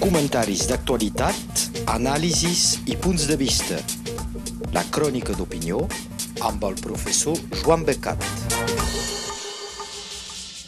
comentaris d'actualitat, anàlisis i punts de vista. La crònica d'opinió amb el professor Joan Becat.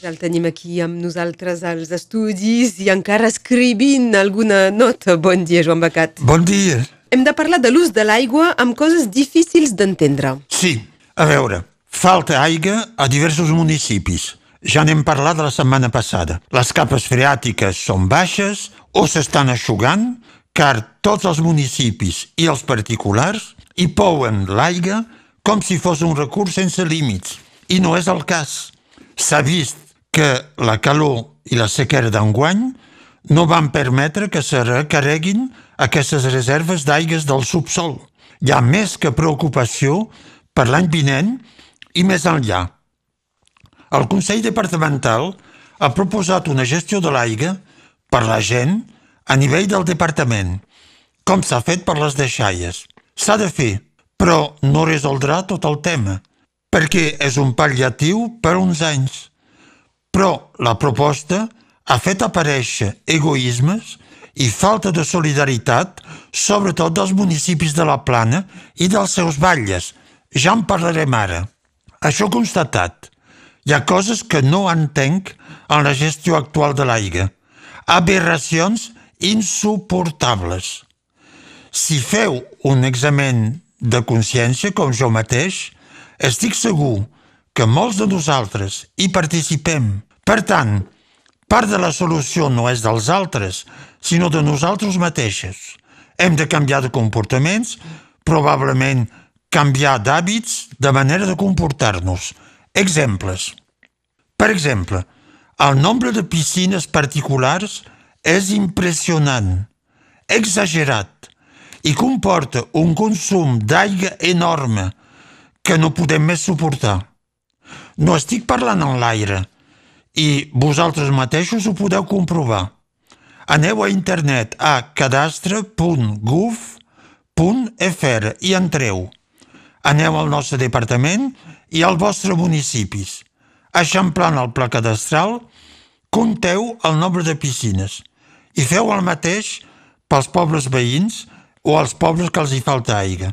El tenim aquí amb nosaltres als estudis i encara escrivint alguna nota. Bon dia, Joan Becat. Bon dia. Hem de parlar de l'ús de l'aigua amb coses difícils d'entendre. Sí, a veure, falta aigua a diversos municipis. Ja n'hem parlat la setmana passada. Les capes freàtiques són baixes o s'estan aixugant, car tots els municipis i els particulars hi pouen l'aigua com si fos un recurs sense límits. I no és el cas. S'ha vist que la calor i la sequera d'enguany no van permetre que se recarreguin aquestes reserves d'aigues del subsol. Hi ha més que preocupació per l'any vinent i més enllà. El Consell Departamental ha proposat una gestió de l'aigua per la gent a nivell del departament, com s'ha fet per les deixalles. S'ha de fer, però no resoldrà tot el tema, perquè és un pal·liatiu per uns anys. Però la proposta ha fet aparèixer egoismes i falta de solidaritat, sobretot dels municipis de la Plana i dels seus batlles. Ja en parlarem ara. Això constatat, hi ha coses que no entenc en la gestió actual de l'aigua. Aberracions insuportables. Si feu un examen de consciència, com jo mateix, estic segur que molts de nosaltres hi participem. Per tant, part de la solució no és dels altres, sinó de nosaltres mateixes. Hem de canviar de comportaments, probablement canviar d'hàbits, de manera de comportar-nos. Exemples. Per exemple, el nombre de piscines particulars és impressionant, exagerat, i comporta un consum d'aigua enorme que no podem més suportar. No estic parlant en l'aire, i vosaltres mateixos ho podeu comprovar. Aneu a internet a cadastre.gov.fr i entreu. Aneu al nostre departament i al vostre municipis. Eixamplant el pla cadastral, compteu el nombre de piscines i feu el mateix pels pobles veïns o als pobles que els hi falta aigua.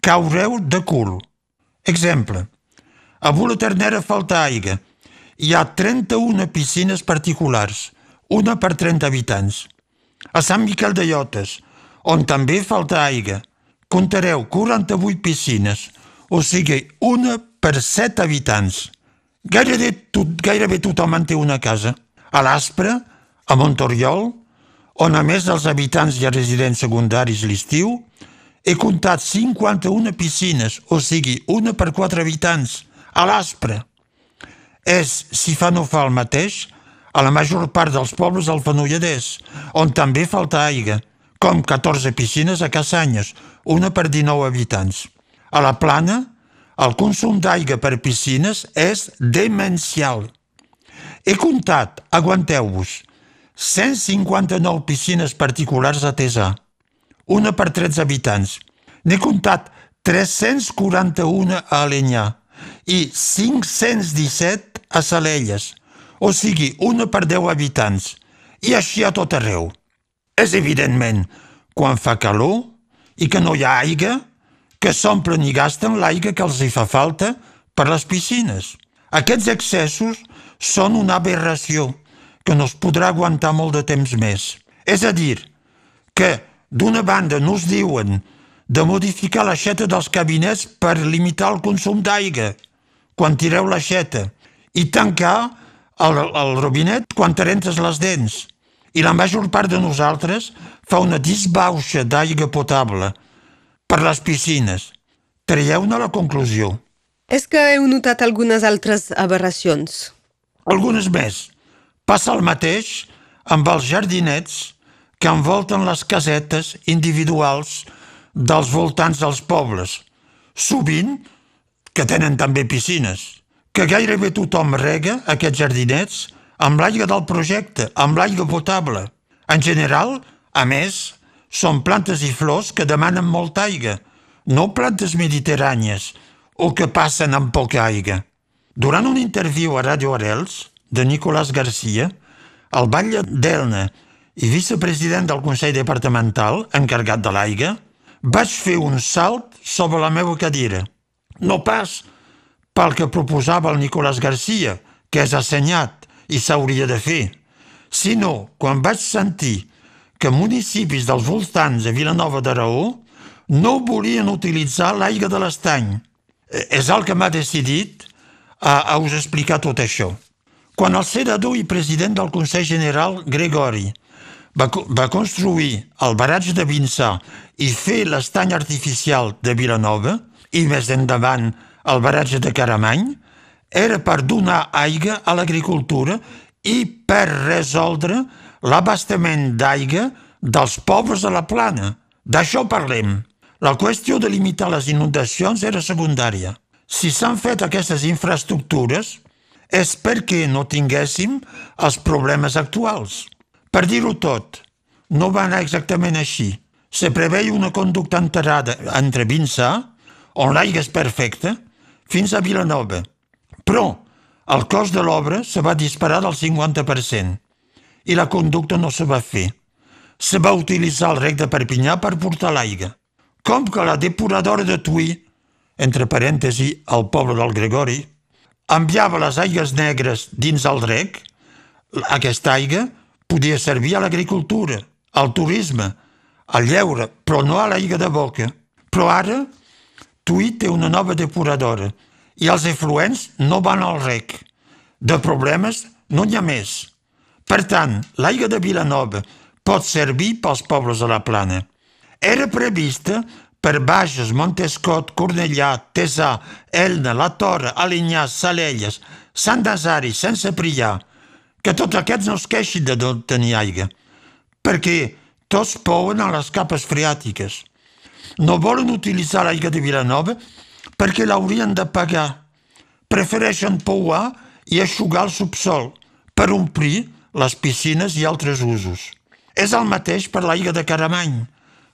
Caureu de cul. Exemple. A Bula Ternera falta aigua. Hi ha 31 piscines particulars, una per 30 habitants. A Sant Miquel de Llotes, on també falta aigua, comptareu 48 piscines, o sigui, una per 7 habitants. Gairebé, tot, gairebé tothom en té una casa. A l'Aspre, a Montoriol, on a més dels habitants i residents secundaris l'estiu, he comptat 51 piscines, o sigui, una per 4 habitants, a l'Aspre. És, si fa no fa el mateix, a la major part dels pobles del Fenolledès, on també falta aigua, com 14 piscines a Casanyes, una per 19 habitants. A la plana, el consum d'aigua per piscines és demencial. He comptat, aguanteu-vos, 159 piscines particulars a Tesà, una per 13 habitants. N'he comptat 341 a Alenyà i 517 a Salelles, o sigui, una per 10 habitants, i així a tot arreu. És evidentment, quan fa calor i que no hi ha aigua, que s'omplen i gasten l'aigua que els hi fa falta per les piscines. Aquests excessos són una aberració que no es podrà aguantar molt de temps més. És a dir, que d'una banda no es diuen de modificar l'aixeta dels cabinets per limitar el consum d'aigua quan tireu l'aixeta i tancar el, el robinet quan te rentes les dents. I la major part de nosaltres fa una disbauxa d'aigua potable per les piscines. Traieu-ne la conclusió. És que heu notat algunes altres aberracions? Algunes més. Passa el mateix amb els jardinets que envolten les casetes individuals dels voltants dels pobles, sovint que tenen també piscines, que gairebé tothom rega aquests jardinets amb l'aigua del projecte, amb l'aigua potable. En general, a més, són plantes i flors que demanen molta aigua, no plantes mediterrànies o que passen amb poca aigua. Durant un interviu a Radio Arels, de Nicolás Garcia, el batlle d'Elna i vicepresident del Consell Departamental, encarregat de l'aigua, vaig fer un salt sobre la meva cadira. No pas pel que proposava el Nicolás Garcia, que és assenyat i s'hauria de fer, sinó quan vaig sentir que municipis dels voltants de Vilanova d'Araó no volien utilitzar l'aigua de l'estany. Eh, és el que m'ha decidit a, a us explicar tot això. Quan el senador i president del Consell General, Gregori, va, va construir el baratge de Vinçà i fer l'estany artificial de Vilanova, i més endavant el baratge de Caramany, era per donar aigua a l'agricultura i per resoldre l'abastament d'aigua dels pobres de la plana. D'això parlem. La qüestió de limitar les inundacions era secundària. Si s'han fet aquestes infraestructures és perquè no tinguéssim els problemes actuals. Per dir-ho tot, no va anar exactament així. Se preveia una conducta enterrada entre Vinçà, on l'aigua és perfecta, fins a Vilanova. Però el cost de l'obra se va disparar del 50% i la conducta no se va fer. Se va utilitzar el rec de Perpinyà per portar l'aigua. Com que la depuradora de Tuí, entre parèntesi el poble del Gregori, enviava les aigües negres dins el rec, aquesta aigua podia servir a l'agricultura, al turisme, al lleure, però no a l'aigua de boca. Però ara Tuí té una nova depuradora i els efluents no van al rec. De problemes no n'hi ha més. Per tant, l'aigua de Vilanova pot servir pels pobles de la plana. Era prevista per Bages, Montescot, Cornellà, Tesà, Elna, La Torre, Alinyà, Salelles, Sant Nazari, Sant Ceprià, que tots aquests no es queixin de no tenir aigua, perquè tots pouen a les capes freàtiques. No volen utilitzar l'aigua de Vilanova perquè l'haurien de pagar. Prefereixen pouar i aixugar el subsol per omplir les piscines i altres usos. És el mateix per l'aigua de Caramany,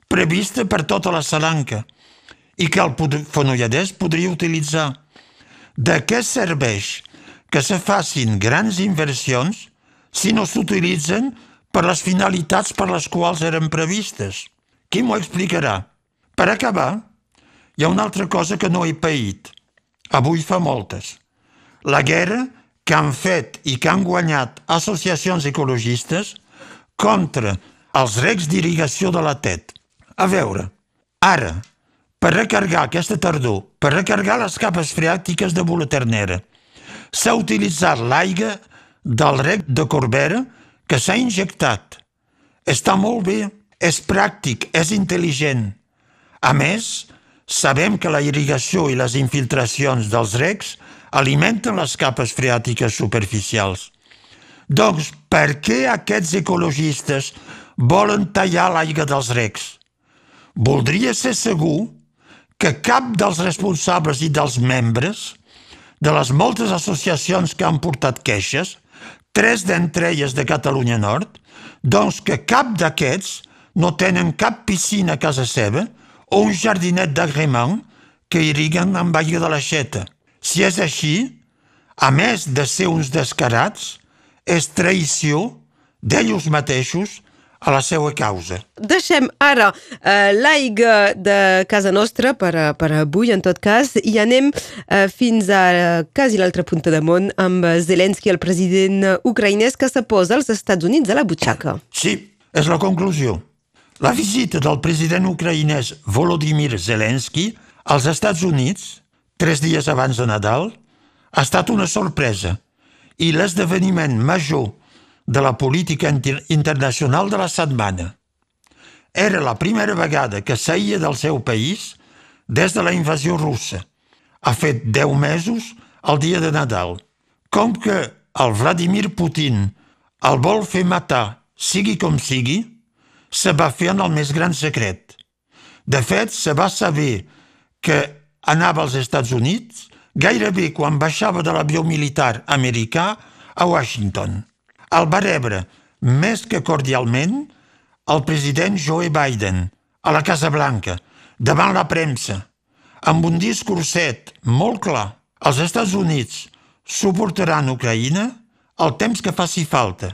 prevista per tota la Salanca, i que el Fonolladès podria utilitzar. De què serveix que se facin grans inversions si no s'utilitzen per les finalitats per les quals eren previstes. Qui m'ho explicarà? Per acabar, hi ha una altra cosa que no he paït. Avui fa moltes. La guerra que han fet i que han guanyat associacions ecologistes contra els recs d'irrigació de la TET. A veure, ara, per recargar aquesta tardor, per recargar les capes freàtiques de Bolaternera, s'ha utilitzat l'aigua del rec de Corbera que s'ha injectat. Està molt bé, és pràctic, és intel·ligent. A més, sabem que la irrigació i les infiltracions dels recs alimenten les capes freàtiques superficials. Doncs per què aquests ecologistes volen tallar l'aigua dels recs? Voldria ser segur que cap dels responsables i dels membres de les moltes associacions que han portat queixes, tres d'entre elles de Catalunya Nord, doncs que cap d'aquests no tenen cap piscina a casa seva o un jardinet d'agrement que irriguen amb aigua de l'aixeta. Si és així, a més de ser uns descarats, és traïció d'ells mateixos a la seva causa. Deixem ara uh, l'aigua de casa nostra per, a, per avui, en tot cas, i anem uh, fins a uh, quasi l'altra punta de món amb Zelensky, el president ucraïnès, que se posa als Estats Units a la butxaca. Sí, és la conclusió. La visita del president ucraïnès Volodymyr Zelensky als Estats Units, tres dies abans de Nadal, ha estat una sorpresa i l'esdeveniment major de la política internacional de la setmana. Era la primera vegada que seia del seu país des de la invasió russa. Ha fet deu mesos el dia de Nadal. Com que el Vladimir Putin el vol fer matar, sigui com sigui, se va fer en el més gran secret. De fet, se va saber que anava als Estats Units gairebé quan baixava de l'avió militar americà a Washington el va rebre més que cordialment el president Joe Biden a la Casa Blanca, davant la premsa, amb un discurset molt clar. Els Estats Units suportaran Ucraïna el temps que faci falta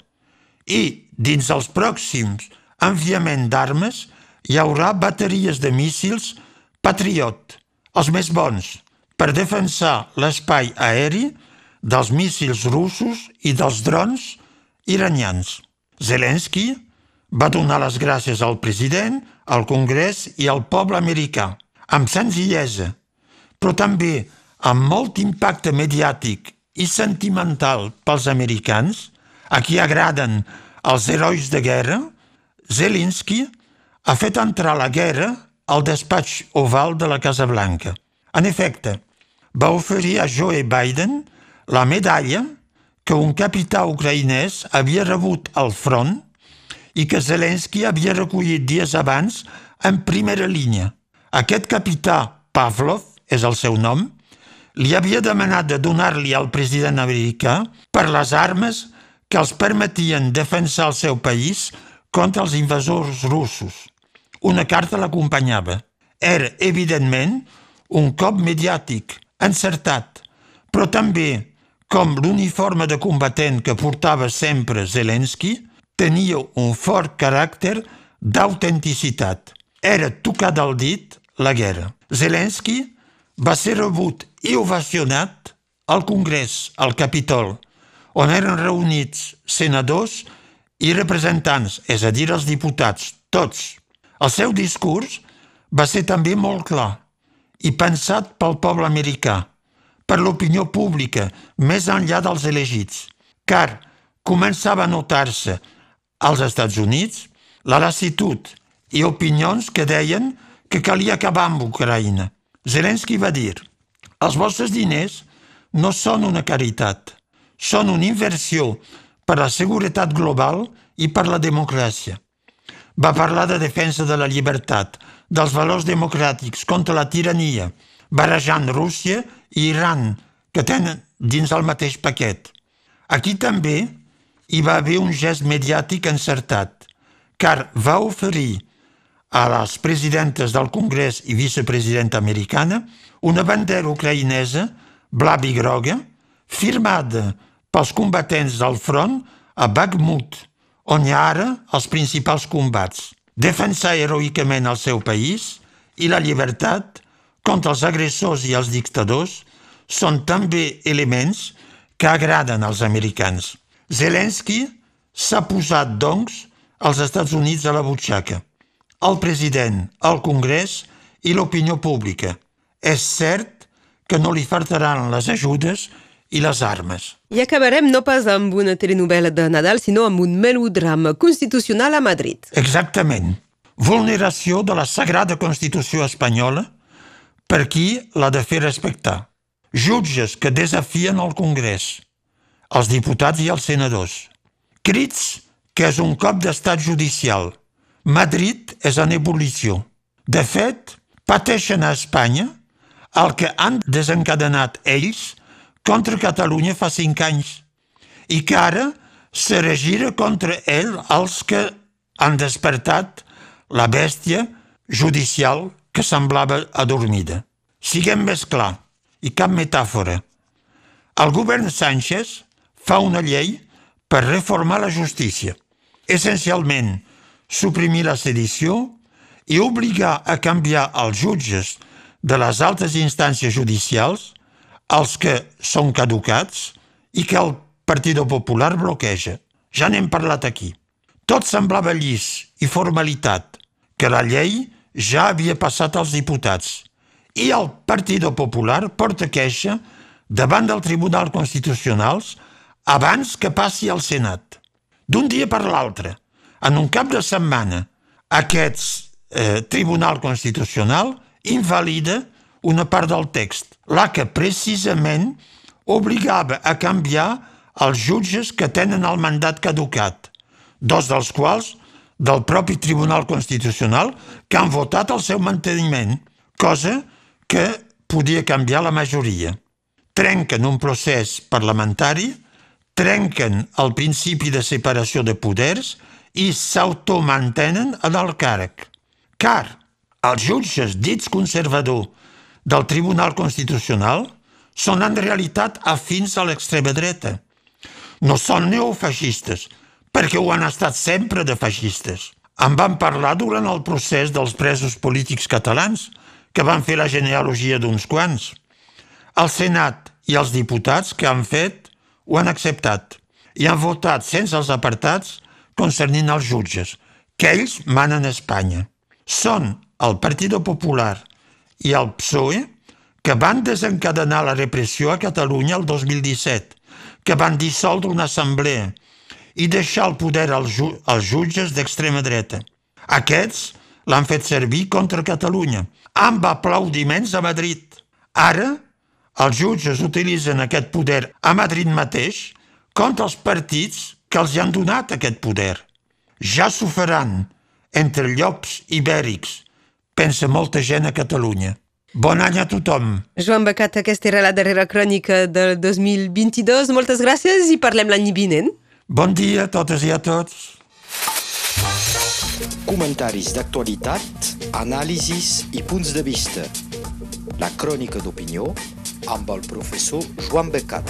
i, dins els pròxims enviament d'armes, hi haurà bateries de míssils Patriot, els més bons, per defensar l'espai aeri dels míssils russos i dels drons iranians. Zelensky va donar les gràcies al president, al Congrés i al poble americà, amb senzillesa, però també amb molt impacte mediàtic i sentimental pels americans, a qui agraden els herois de guerra, Zelensky ha fet entrar la guerra al despatx oval de la Casa Blanca. En efecte, va oferir a Joe Biden la medalla que un capità ucraïnès havia rebut al front i que Zelensky havia recollit dies abans en primera línia. Aquest capità, Pavlov, és el seu nom, li havia demanat de donar-li al president americà per les armes que els permetien defensar el seu país contra els invasors russos. Una carta l'acompanyava. Era, evidentment, un cop mediàtic, encertat, però també, com l'uniforme de combatent que portava sempre Zelensky, tenia un fort caràcter d'autenticitat. Era tocat al dit la guerra. Zelensky va ser rebut i ovacionat al Congrés, al Capitol, on eren reunits senadors i representants, és a dir, els diputats, tots. El seu discurs va ser també molt clar i pensat pel poble americà, per l'opinió pública, més enllà dels elegits, car començava a notar-se als Estats Units la lassitud i opinions que deien que calia acabar amb Ucraïna. Zelensky va dir els vostres diners no són una caritat, són una inversió per la seguretat global i per la democràcia. Va parlar de defensa de la llibertat, dels valors democràtics contra la tirania, barrejant Rússia i Iran, que tenen dins el mateix paquet. Aquí també hi va haver un gest mediàtic encertat, car va oferir a les presidentes del Congrés i vicepresidenta americana una bandera ucraïnesa, blava i groga, firmada pels combatents del front a Bakhmut, on hi ha ara els principals combats. Defensar heroïcament el seu país i la llibertat contra els agressors i els dictadors són també elements que agraden als americans. Zelensky s'ha posat, doncs, als Estats Units a la butxaca, el president, el Congrés i l'opinió pública. És cert que no li faltaran les ajudes i les armes. I acabarem no pas amb una telenovela de Nadal, sinó amb un melodrama constitucional a Madrid. Exactament. Vulneració de la Sagrada Constitució espanyola per qui l'ha de fer respectar. Jutges que desafien el Congrés, els diputats i els senadors. Crits que és un cop d'estat judicial. Madrid és en ebullició. De fet, pateixen a Espanya el que han desencadenat ells contra Catalunya fa cinc anys i que ara se regira contra ell els que han despertat la bèstia judicial que semblava adormida. Siguem més clar, i cap metàfora. El govern Sánchez fa una llei per reformar la justícia, essencialment suprimir la sedició i obligar a canviar els jutges de les altes instàncies judicials, els que són caducats i que el Partit Popular bloqueja. Ja n'hem parlat aquí. Tot semblava llis i formalitat, que la llei ja havia passat als diputats i el Partit Popular porta queixa davant del Tribunal Constitucional abans que passi al Senat. D'un dia per l'altre, en un cap de setmana, aquest eh, Tribunal Constitucional invalida una part del text, la que precisament obligava a canviar els jutges que tenen el mandat caducat, dos dels quals del propi Tribunal Constitucional que han votat el seu manteniment, cosa que podia canviar la majoria. Trenquen un procés parlamentari, trenquen el principi de separació de poders i s'automantenen en el càrrec. Car els jutges dits conservador del Tribunal Constitucional són en realitat afins a l'extrema dreta. No són neofeixistes, perquè ho han estat sempre de feixistes. En van parlar durant el procés dels presos polítics catalans, que van fer la genealogia d'uns quants. El Senat i els diputats que han fet ho han acceptat i han votat sense els apartats concernint els jutges, que ells manen a Espanya. Són el Partit Popular i el PSOE que van desencadenar la repressió a Catalunya el 2017, que van dissoldre una assemblea i deixar el poder als, ju als jutges d'extrema dreta. Aquests l'han fet servir contra Catalunya, amb aplaudiments a Madrid. Ara, els jutges utilitzen aquest poder a Madrid mateix contra els partits que els han donat aquest poder. Ja s'ho faran entre llops ibèrics, pensa molta gent a Catalunya. Bon any a tothom. Joan Becat, aquesta era la darrera crònica del 2022. Moltes gràcies i parlem l'any vinent. Bon dia a totes i a tots. Comentaris d'actualitat, anàlisis i punts de vista. La crònica d'opinió amb el professor Joan Becat.